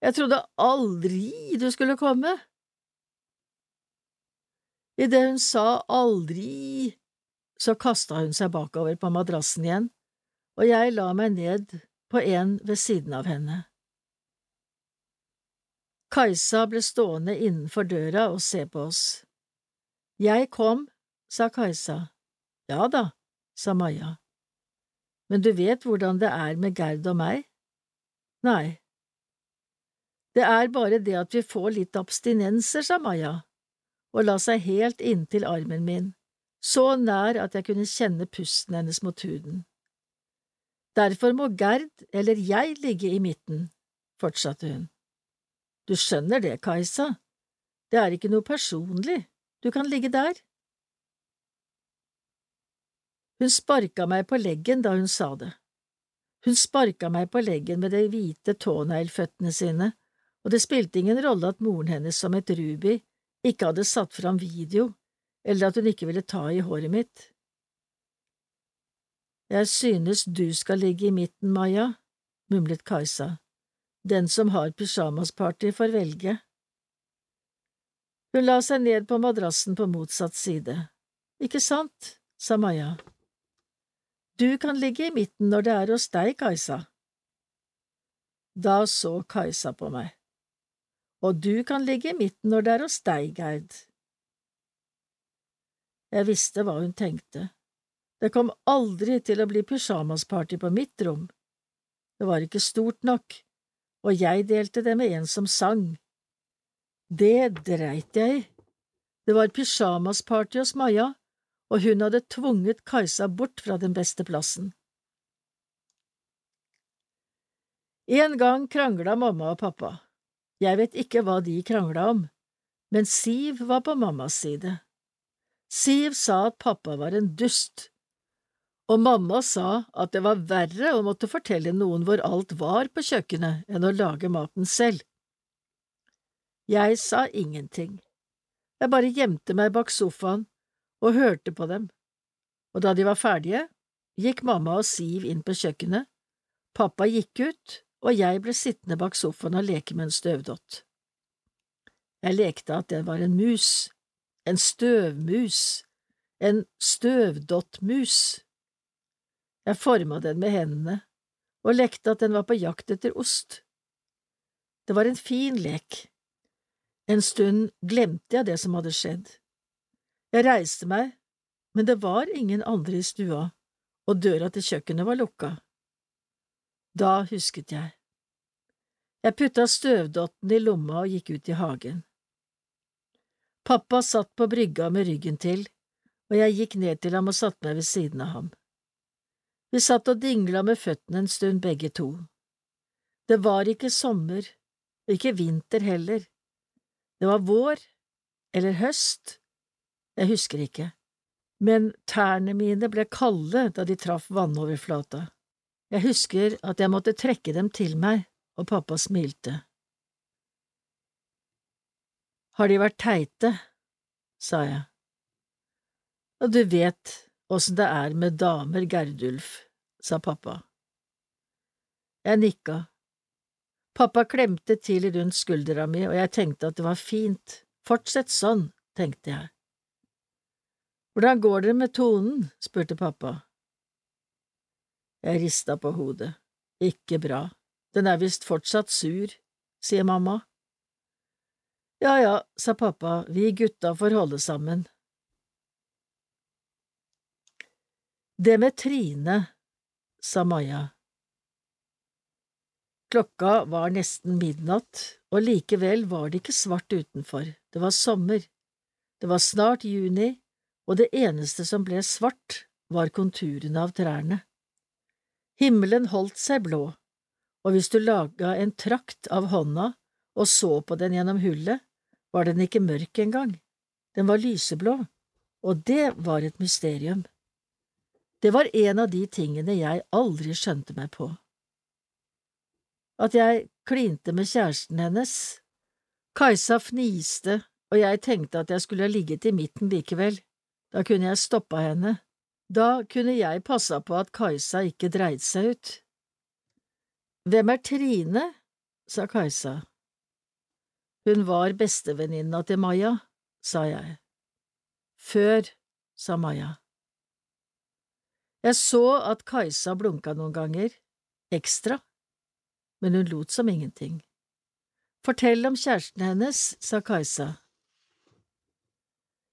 Jeg trodde aldri du skulle komme. Idet hun sa aldri, så kasta hun seg bakover på madrassen igjen, og jeg la meg ned på en ved siden av henne. Kajsa ble stående innenfor døra og se på oss. Jeg kom, sa Kajsa. Ja da, sa Maja. Men du vet hvordan det er med Gerd og meg? Nei. Det er bare det at vi får litt abstinenser, sa Maja, og la seg helt inntil armen min, så nær at jeg kunne kjenne pusten hennes mot huden. Derfor må Gerd eller jeg ligge i midten, fortsatte hun. Du skjønner det, Kajsa, det er ikke noe personlig, du kan ligge der. Hun sparka meg på leggen da hun sa det. Hun sparka meg på leggen med de hvite tåneglføttene sine og det spilte ingen rolle at moren hennes som et Ruby ikke hadde satt fram video, eller at hun ikke ville ta i håret mitt. Jeg synes du skal ligge i midten, Maja, mumlet Kajsa. Den som har pysjamasparty, får velge. Hun la seg ned på madrassen på motsatt side. Ikke sant, sa Maja. Du kan ligge i midten når det er hos deg, Kajsa. Da så Kajsa på meg og du kan ligge i midten når det er hos deg, Gerd. Jeg visste hva hun tenkte. Det kom aldri til å bli pysjamasparty på mitt rom. Det var ikke stort nok, og jeg delte det med en som sang. Det dreit jeg i. Det var pysjamasparty hos Maja, og hun hadde tvunget Kajsa bort fra den beste plassen. En gang krangla mamma og pappa. Jeg vet ikke hva de krangla om, men Siv var på mammas side. Siv sa at pappa var en dust, og mamma sa at det var verre å måtte fortelle noen hvor alt var på kjøkkenet enn å lage maten selv. Jeg sa ingenting, jeg bare gjemte meg bak sofaen og hørte på dem, og da de var ferdige, gikk mamma og Siv inn på kjøkkenet, pappa gikk ut, og jeg ble sittende bak sofaen og leke med en støvdott. Jeg lekte at den var en mus, en støvmus, en støvdottmus. Jeg forma den med hendene og lekte at den var på jakt etter ost. Det var en fin lek. En stund glemte jeg det som hadde skjedd. Jeg reiste meg, men det var ingen andre i stua, og døra til kjøkkenet var lukka. Da husket jeg. Jeg putta støvdotten i lomma og gikk ut i hagen. Pappa satt på brygga med ryggen til, og jeg gikk ned til ham og satte meg ved siden av ham. Vi satt og dingla med føttene en stund begge to. Det var ikke sommer, og ikke vinter heller. Det var vår, eller høst, jeg husker ikke, men tærne mine ble kalde da de traff vannoverflata. Jeg husker at jeg måtte trekke dem til meg, og pappa smilte. Har de vært teite? sa jeg. Og du vet åssen det er med damer, Gerdulf, sa pappa. Jeg nikka. Pappa klemte til rundt skuldra mi, og jeg tenkte at det var fint, fortsett sånn, tenkte jeg. Hvordan går det med tonen? spurte pappa. Jeg rista på hodet. Ikke bra, den er visst fortsatt sur, sier mamma. Ja ja, sa pappa, vi gutta får holde sammen. Det med Trine, sa Maja. Klokka var nesten midnatt, og likevel var det ikke svart utenfor, det var sommer. Det var snart juni, og det eneste som ble svart, var konturene av trærne. Himmelen holdt seg blå, og hvis du laga en trakt av hånda og så på den gjennom hullet, var den ikke mørk engang, den var lyseblå, og det var et mysterium. Det var en av de tingene jeg aldri skjønte meg på. At jeg klinte med kjæresten hennes. Kajsa fniste, og jeg tenkte at jeg skulle ha ligget i midten likevel, da kunne jeg stoppa henne da kunne jeg passa på at Kajsa ikke dreide seg ut. Hvem er Trine? sa Kajsa. Hun var bestevenninna til Maja, sa jeg. Før, sa Maja. Jeg så at Kajsa blunka noen ganger, ekstra, men hun lot som ingenting. Fortell om kjæresten hennes, sa Kajsa.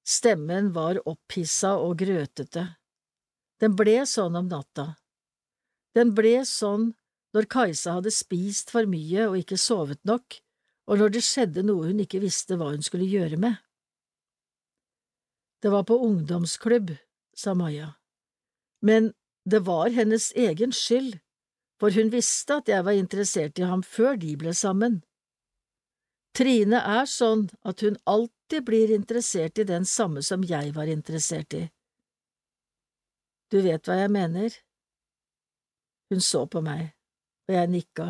Stemmen var opphissa og grøtete. Den ble sånn om natta. Den ble sånn når Kajsa hadde spist for mye og ikke sovet nok, og når det skjedde noe hun ikke visste hva hun skulle gjøre med. Det var på ungdomsklubb, sa Maja, men det var hennes egen skyld, for hun visste at jeg var interessert i ham før de ble sammen. Trine er sånn at hun alltid blir interessert i den samme som jeg var interessert i. Du vet hva jeg mener? Hun så på meg, og jeg nikka.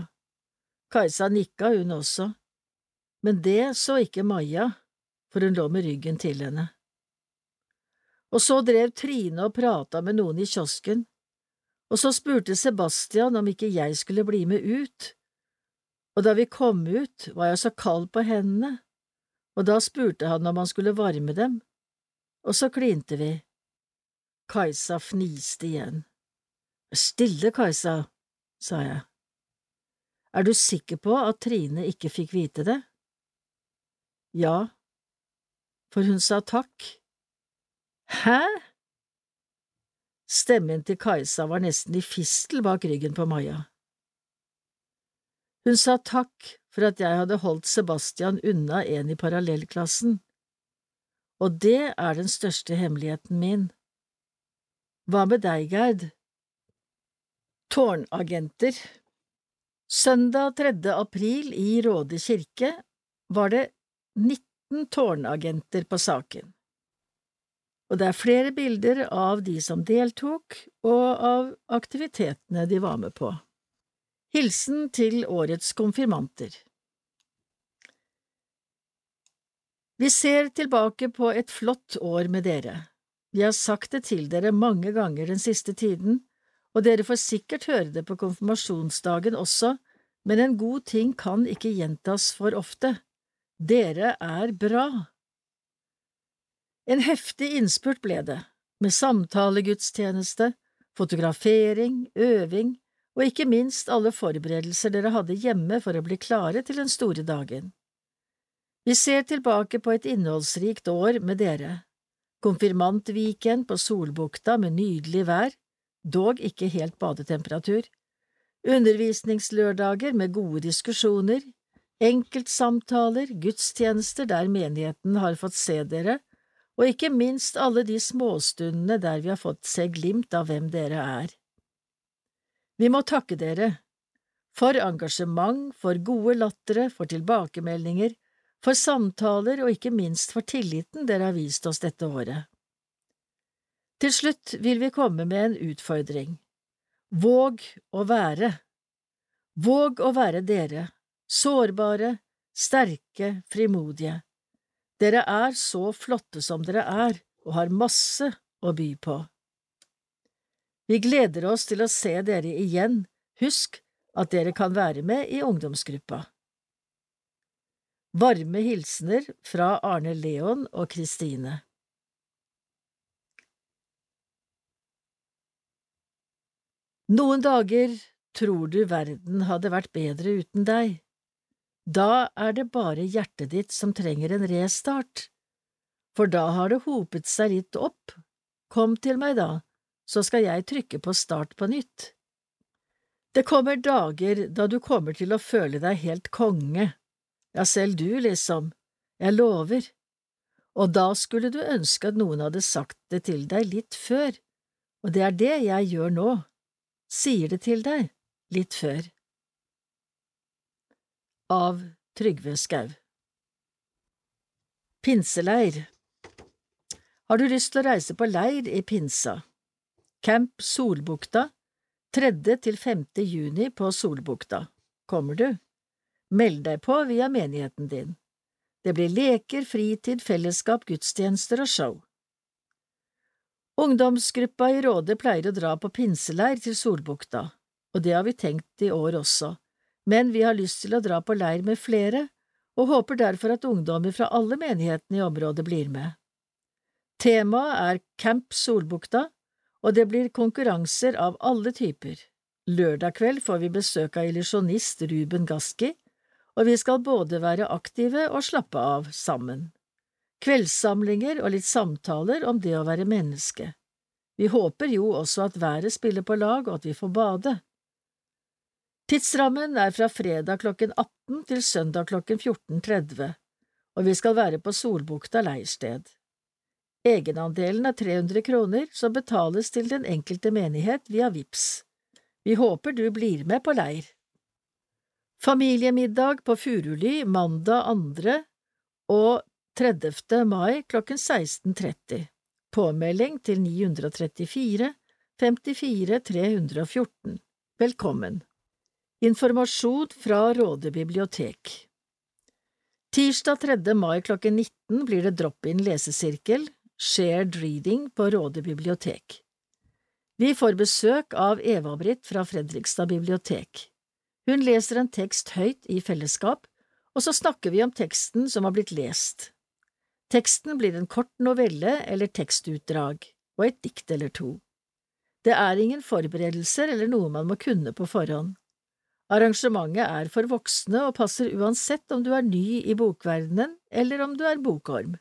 Kajsa nikka, hun også, men det så ikke Maja, for hun lå med ryggen til henne. Og så drev Trine og prata med noen i kiosken, og så spurte Sebastian om ikke jeg skulle bli med ut, og da vi kom ut, var jeg så kald på hendene, og da spurte han om han skulle varme dem, og så klinte vi. Kajsa fniste igjen. Stille, Kajsa, sa jeg. Er du sikker på at Trine ikke fikk vite det? Ja, for hun sa takk. Hæ? Stemmen til Kajsa var nesten i fistel bak ryggen på Maja. Hun sa takk for at jeg hadde holdt Sebastian unna en i parallellklassen, og det er den største hemmeligheten min. Hva med deg, Gerd? Tårnagenter Søndag 3. april i Råde kirke var det 19 tårnagenter på saken, og det er flere bilder av de som deltok, og av aktivitetene de var med på. Hilsen til årets konfirmanter Vi ser tilbake på et flott år med dere. Vi har sagt det til dere mange ganger den siste tiden, og dere får sikkert høre det på konfirmasjonsdagen også, men en god ting kan ikke gjentas for ofte. Dere er bra. En heftig innspurt ble det, med samtalegudstjeneste, fotografering, øving og ikke minst alle forberedelser dere hadde hjemme for å bli klare til den store dagen. Vi ser tilbake på et innholdsrikt år med dere, konfirmantviken på Solbukta med nydelig vær, dog ikke helt badetemperatur, undervisningslørdager med gode diskusjoner, enkeltsamtaler, gudstjenester der menigheten har fått se dere, og ikke minst alle de småstundene der vi har fått se glimt av hvem dere er. Vi må takke dere for engasjement, for gode lattere, for tilbakemeldinger, for samtaler og ikke minst for tilliten dere har vist oss dette året. Til slutt vil vi komme med en utfordring, Våg å være. Våg å være dere, sårbare, sterke, frimodige. Dere er så flotte som dere er, og har masse å by på. Vi gleder oss til å se dere igjen, husk at dere kan være med i ungdomsgruppa. Varme hilsener fra Arne Leon og Kristine. Noen dager tror du verden hadde vært bedre uten deg. Da er det bare hjertet ditt som trenger en restart, for da har det hopet seg litt opp. Kom til meg da, så skal jeg trykke på start på nytt. Det kommer dager da du kommer til å føle deg helt konge, ja, selv du, liksom, jeg lover, og da skulle du ønske at noen hadde sagt det til deg litt før, og det er det jeg gjør nå sier det til deg litt før. Av Trygve Skau Pinseleir Har du lyst til å reise på leir i pinsa? Camp Solbukta 3. til 5. juni på Solbukta. Kommer du? Meld deg på via menigheten din. Det blir leker, fritid, fellesskap, gudstjenester og show. Ungdomsgruppa i Råde pleier å dra på pinseleir til Solbukta, og det har vi tenkt i år også, men vi har lyst til å dra på leir med flere, og håper derfor at ungdommer fra alle menighetene i området blir med. Temaet er Camp Solbukta, og det blir konkurranser av alle typer. Lørdag kveld får vi besøk av illusjonist Ruben Gaski, og vi skal både være aktive og slappe av sammen kveldssamlinger og litt samtaler om det å være menneske. Vi håper jo også at været spiller på lag og at vi får bade. Tidsrammen er fra fredag klokken 18 til søndag klokken 14.30, og vi skal være på Solbukta leirsted. Egenandelen er 300 kroner, som betales til den enkelte menighet via VIPS. Vi håper du blir med på leir. Familiemiddag på Furuly mandag 2. og 30. mai klokken 16.30. Påmelding til 934 54 314. Velkommen. Informasjon fra Råde bibliotek Tirsdag 3. mai klokken 19 blir det drop-in lesesirkel, shared reading, på Råde bibliotek. Vi får besøk av Eva-Britt fra Fredrikstad bibliotek. Hun leser en tekst høyt i fellesskap, og så snakker vi om teksten som har blitt lest. Teksten blir en kort novelle eller tekstutdrag, og et dikt eller to. Det er ingen forberedelser eller noe man må kunne på forhånd. Arrangementet er for voksne og passer uansett om du er ny i bokverdenen eller om du er bokorm.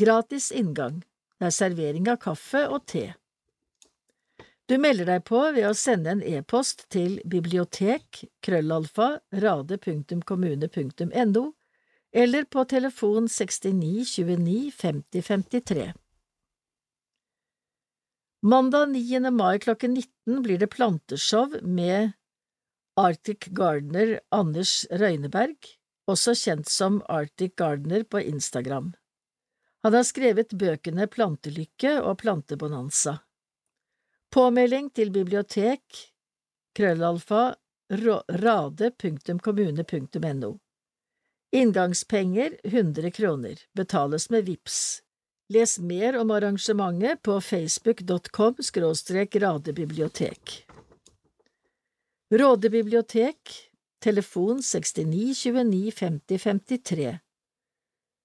Gratis inngang. Det er servering av kaffe og te. Du melder deg på ved å sende en e-post til bibliotek krøllalfa eller på telefon 69 29 50 53. Mandag 9. mai klokken 19 blir det planteshow med Arctic Gardener Anders Røyneberg, også kjent som Arctic Gardener på Instagram. Han har skrevet bøkene Plantelykke og Plantebonanza. Påmelding til bibliotek krøllalfa rade.kommune.no Inngangspenger 100 kroner, betales med VIPS. Les mer om arrangementet på facebook.com skråstrek radebibliotek. Rådebibliotek, telefon 69 29 50 53.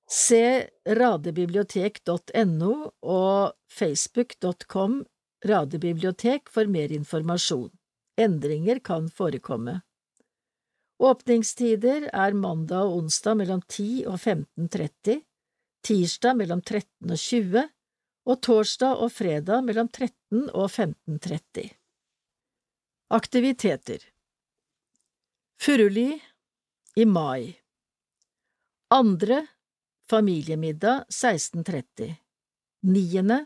Se radebibliotek.no og facebook.com radebibliotek for mer informasjon. Endringer kan forekomme. Åpningstider er mandag og onsdag mellom 10 og 15.30, tirsdag mellom 13 og 20 og torsdag og fredag mellom 13 og 15.30. Aktiviteter Furuli i mai Andre familiemiddag 16.30 Niende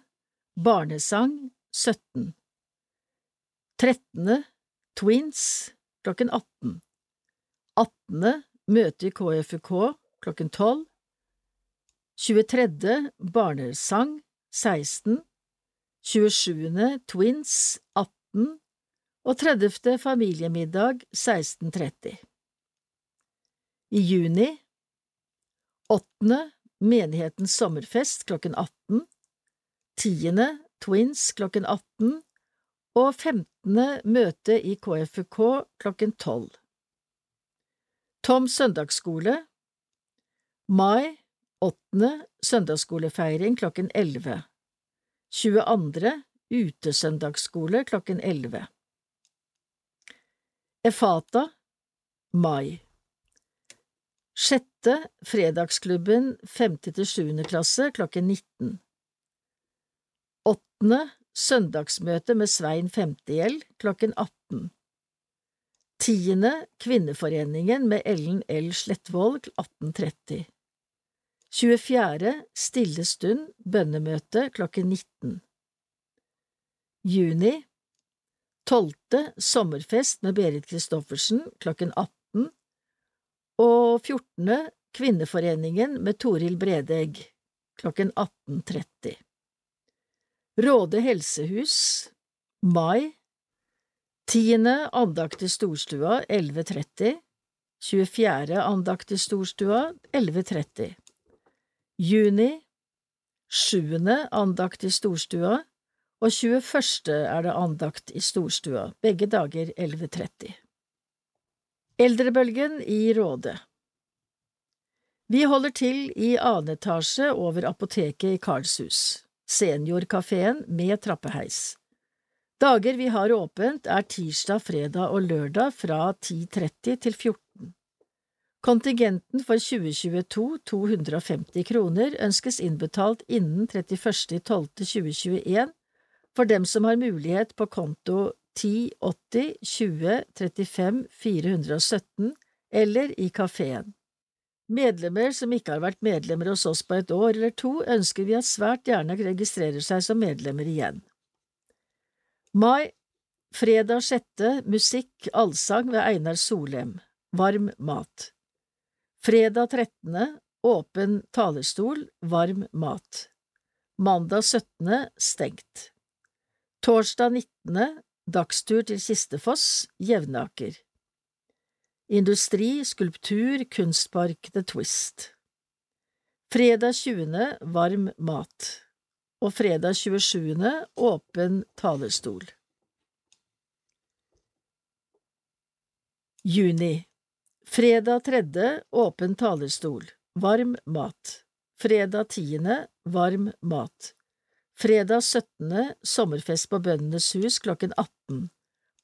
barnesang 17 Trettende Twins klokken 18 18. møte i KFUK klokken 12. 23. barnesang 16. 27. Twins 18. og 30. familiemiddag 16.30. I juni 8. menighetens sommerfest klokken 18, 10. Twins klokken 18 og 15. møte i KFUK klokken 12. Tom søndagsskole Mai 8. søndagsskolefeiring klokken 11. 22. utesøndagsskole klokken 11. Efata Mai Sjette Fredagsklubben femte til sjuende klasse klokken 19. Åttende Søndagsmøte med Svein Femtegjeld klokken 18. Tiende Kvinneforeningen med Ellen L. Slettvold 1830. 24. Stille stund bønnemøte klokken 19. Juni 12. Sommerfest med Berit Christoffersen klokken 18 og 14. Kvinneforeningen med Toril Bredegg klokken 18.30. Råde helsehus Mai 10. andakt i Storstua 11.30 24. andakt i Storstua 11.30 Juni 7. andakt i Storstua og 21. er det andakt i Storstua, begge dager 11.30. Eldrebølgen i Råde Vi holder til i annen etasje over apoteket i Karlshus, seniorkafeen med trappeheis. Dager vi har åpent er tirsdag, fredag og lørdag fra 10.30 til 14. Kontingenten for 2022, 250 kroner, ønskes innbetalt innen 31.12.2021 for dem som har mulighet på konto 10 80 20 35 417 eller i kafeen. Medlemmer som ikke har vært medlemmer hos oss på et år eller to, ønsker vi at svært gjerne registrerer seg som medlemmer igjen. Mai Fredag 6. Musikk Allsang ved Einar Solem Varm mat Fredag 13. Åpen talerstol Varm mat Mandag 17. Stengt Torsdag 19. Dagstur til Kistefoss, Jevnaker. Industri, skulptur, kunstpark The Twist. Fredag 20. Varm mat. Og fredag 27. Åpen talerstol. Juni. Fredag 3. Åpen talerstol. Varm mat. Fredag 10. Varm mat. Fredag 17. sommerfest på Bøndenes hus klokken 18.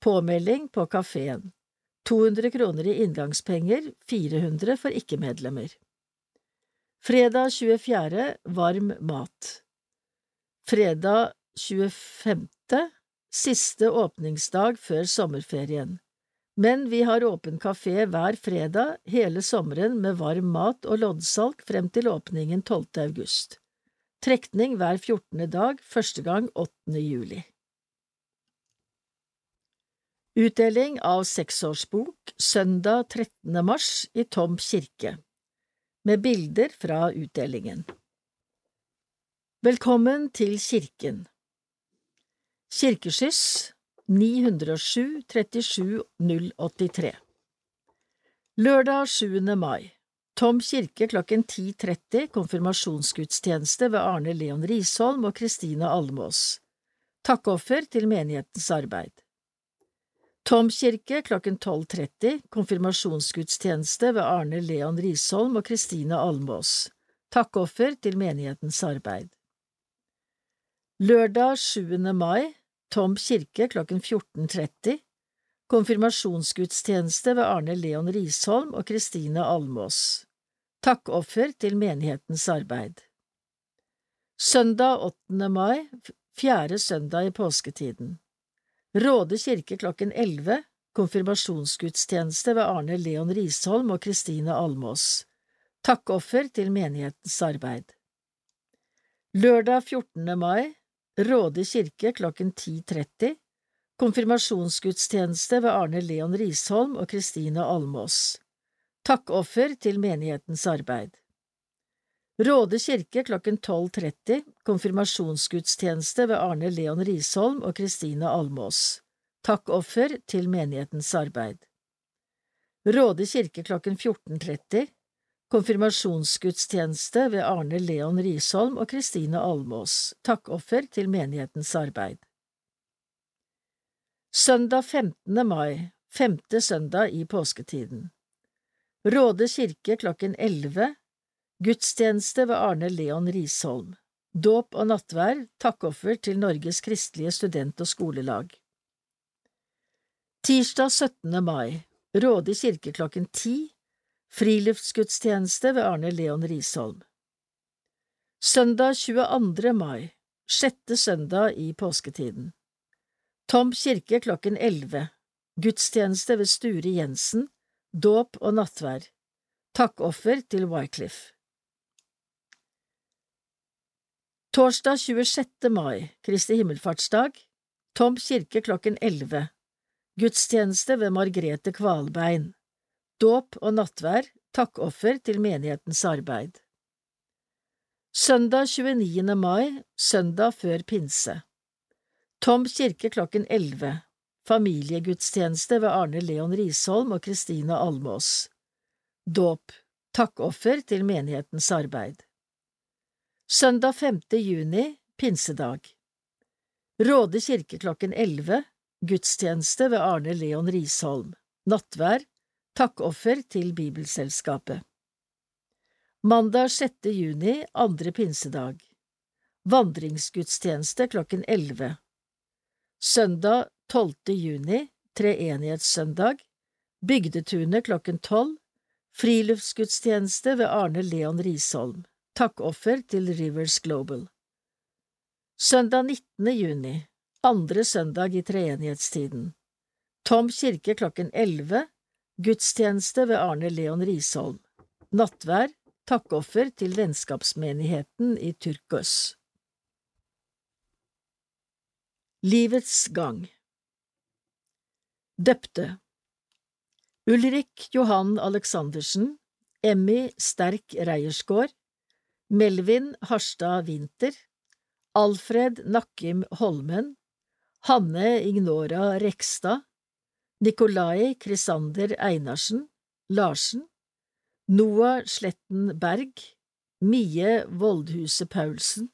Påmelding på kafeen. 200 kroner i inngangspenger, 400 for ikke-medlemmer. Fredag 24. varm mat. Fredag 25. siste åpningsdag før sommerferien. Men vi har åpen kafé hver fredag hele sommeren med varm mat og loddsalg frem til åpningen 12. august. Trekning hver fjortende dag, første gang 8. juli. Utdeling av seksårsbok søndag 13. mars i Tom kirke, med bilder fra utdelingen. Velkommen til kirken. Kirkeskyss 907 37 083 Lørdag 7. mai Tom kirke klokken 10.30 konfirmasjonsgudstjeneste ved Arne Leon Risholm og Kristine Almås. Takkoffer til menighetens arbeid. Tom kirke klokken 12.30 konfirmasjonsgudstjeneste ved Arne Leon Risholm og Kristine Almås. Takkoffer til menighetens arbeid. Lørdag 7. mai Tom kirke klokken 14.30 Konfirmasjonsgudstjeneste ved Arne Leon Risholm og Kristine Almås. Takkoffer til menighetens arbeid. Søndag 8. mai, fjerde søndag i påsketiden. Råde kirke klokken 11. Konfirmasjonsgudstjeneste ved Arne Leon Risholm og Kristine Almås. Takkoffer til menighetens arbeid. Lørdag 14. mai, Råde kirke klokken 10.30 Konfirmasjonsgudstjeneste ved Arne Leon Risholm og Kristine Almås. Takkoffer til menighetens arbeid. Råde kirke klokken 12.30 Konfirmasjonsgudstjeneste ved Arne Leon Risholm og Kristine Almås. takkoffer til menighetens arbeid. Råde kirke klokken 14.30 Konfirmasjonsgudstjeneste ved Arne Leon Risholm og Kristine Almås, takkoffer til menighetens arbeid. Søndag 15. mai, femte søndag i påsketiden. Råde kirke klokken 11 Gudstjeneste ved Arne Leon Risholm. Dåp og nattvær, takkoffer til Norges kristelige student- og skolelag. Tirsdag 17. mai, Råde kirke klokken ti, friluftsgudstjeneste ved Arne Leon Risholm. Søndag 22. mai, sjette søndag i påsketiden. Tom kirke klokken elleve, gudstjeneste ved Sture Jensen, dåp og nattvær, takkoffer til Wycliffe. Torsdag 26. mai, Kristi himmelfartsdag, Tom kirke klokken elleve, gudstjeneste ved Margrete Kvalbein, dåp og nattvær, takkoffer til menighetens arbeid. Søndag 29. mai, søndag før pinse. Tom kirke klokken elleve, familiegudstjeneste ved Arne Leon Risholm og Kristine Almås. Dåp, takkoffer til menighetens arbeid. Søndag 5. juni, pinsedag. Råde kirke klokken elleve, gudstjeneste ved Arne Leon Risholm. Nattvær, takkoffer til Bibelselskapet. Mandag 6. juni, andre pinsedag. Vandringsgudstjeneste klokken elleve. Søndag 12. juni, treenighetssøndag. Bygdetunet klokken tolv. Friluftsgudstjeneste ved Arne Leon Risholm. Takkoffer til Rivers Global. Søndag 19. juni, andre søndag i treenighetstiden. Tom kirke klokken elleve. Gudstjeneste ved Arne Leon Risholm. Nattvær, takkoffer til vennskapsmenigheten i Turkos. Livets gang Døpte. Ulrik Johan Aleksandersen Emmy Sterk Reiersgård Melvin Harstad Winther Alfred Nakkim Holmen Hanne Ignora Rekstad Nikolai Krisander Einarsen Larsen Noah Sletten Berg Mie Voldhuse Paulsen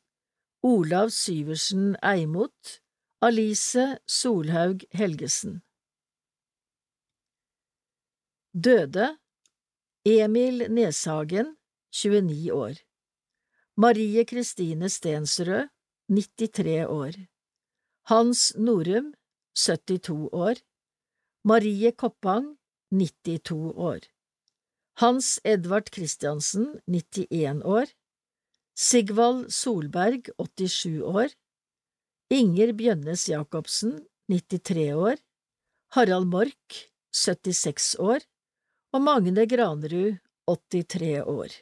Olav Syversen Eimot Alice Solhaug Helgesen Døde Emil Neshagen, 29 år. Marie Kristine Stensrød, 93 år. Hans Norum, 72 år. Marie Koppang, 92 år. Hans Edvard Christiansen, 91 år. Sigvald Solberg, 87 år. Inger Bjønnes Jacobsen, 93 år. Harald Mork, 76 år og Magne Granerud, 83 år.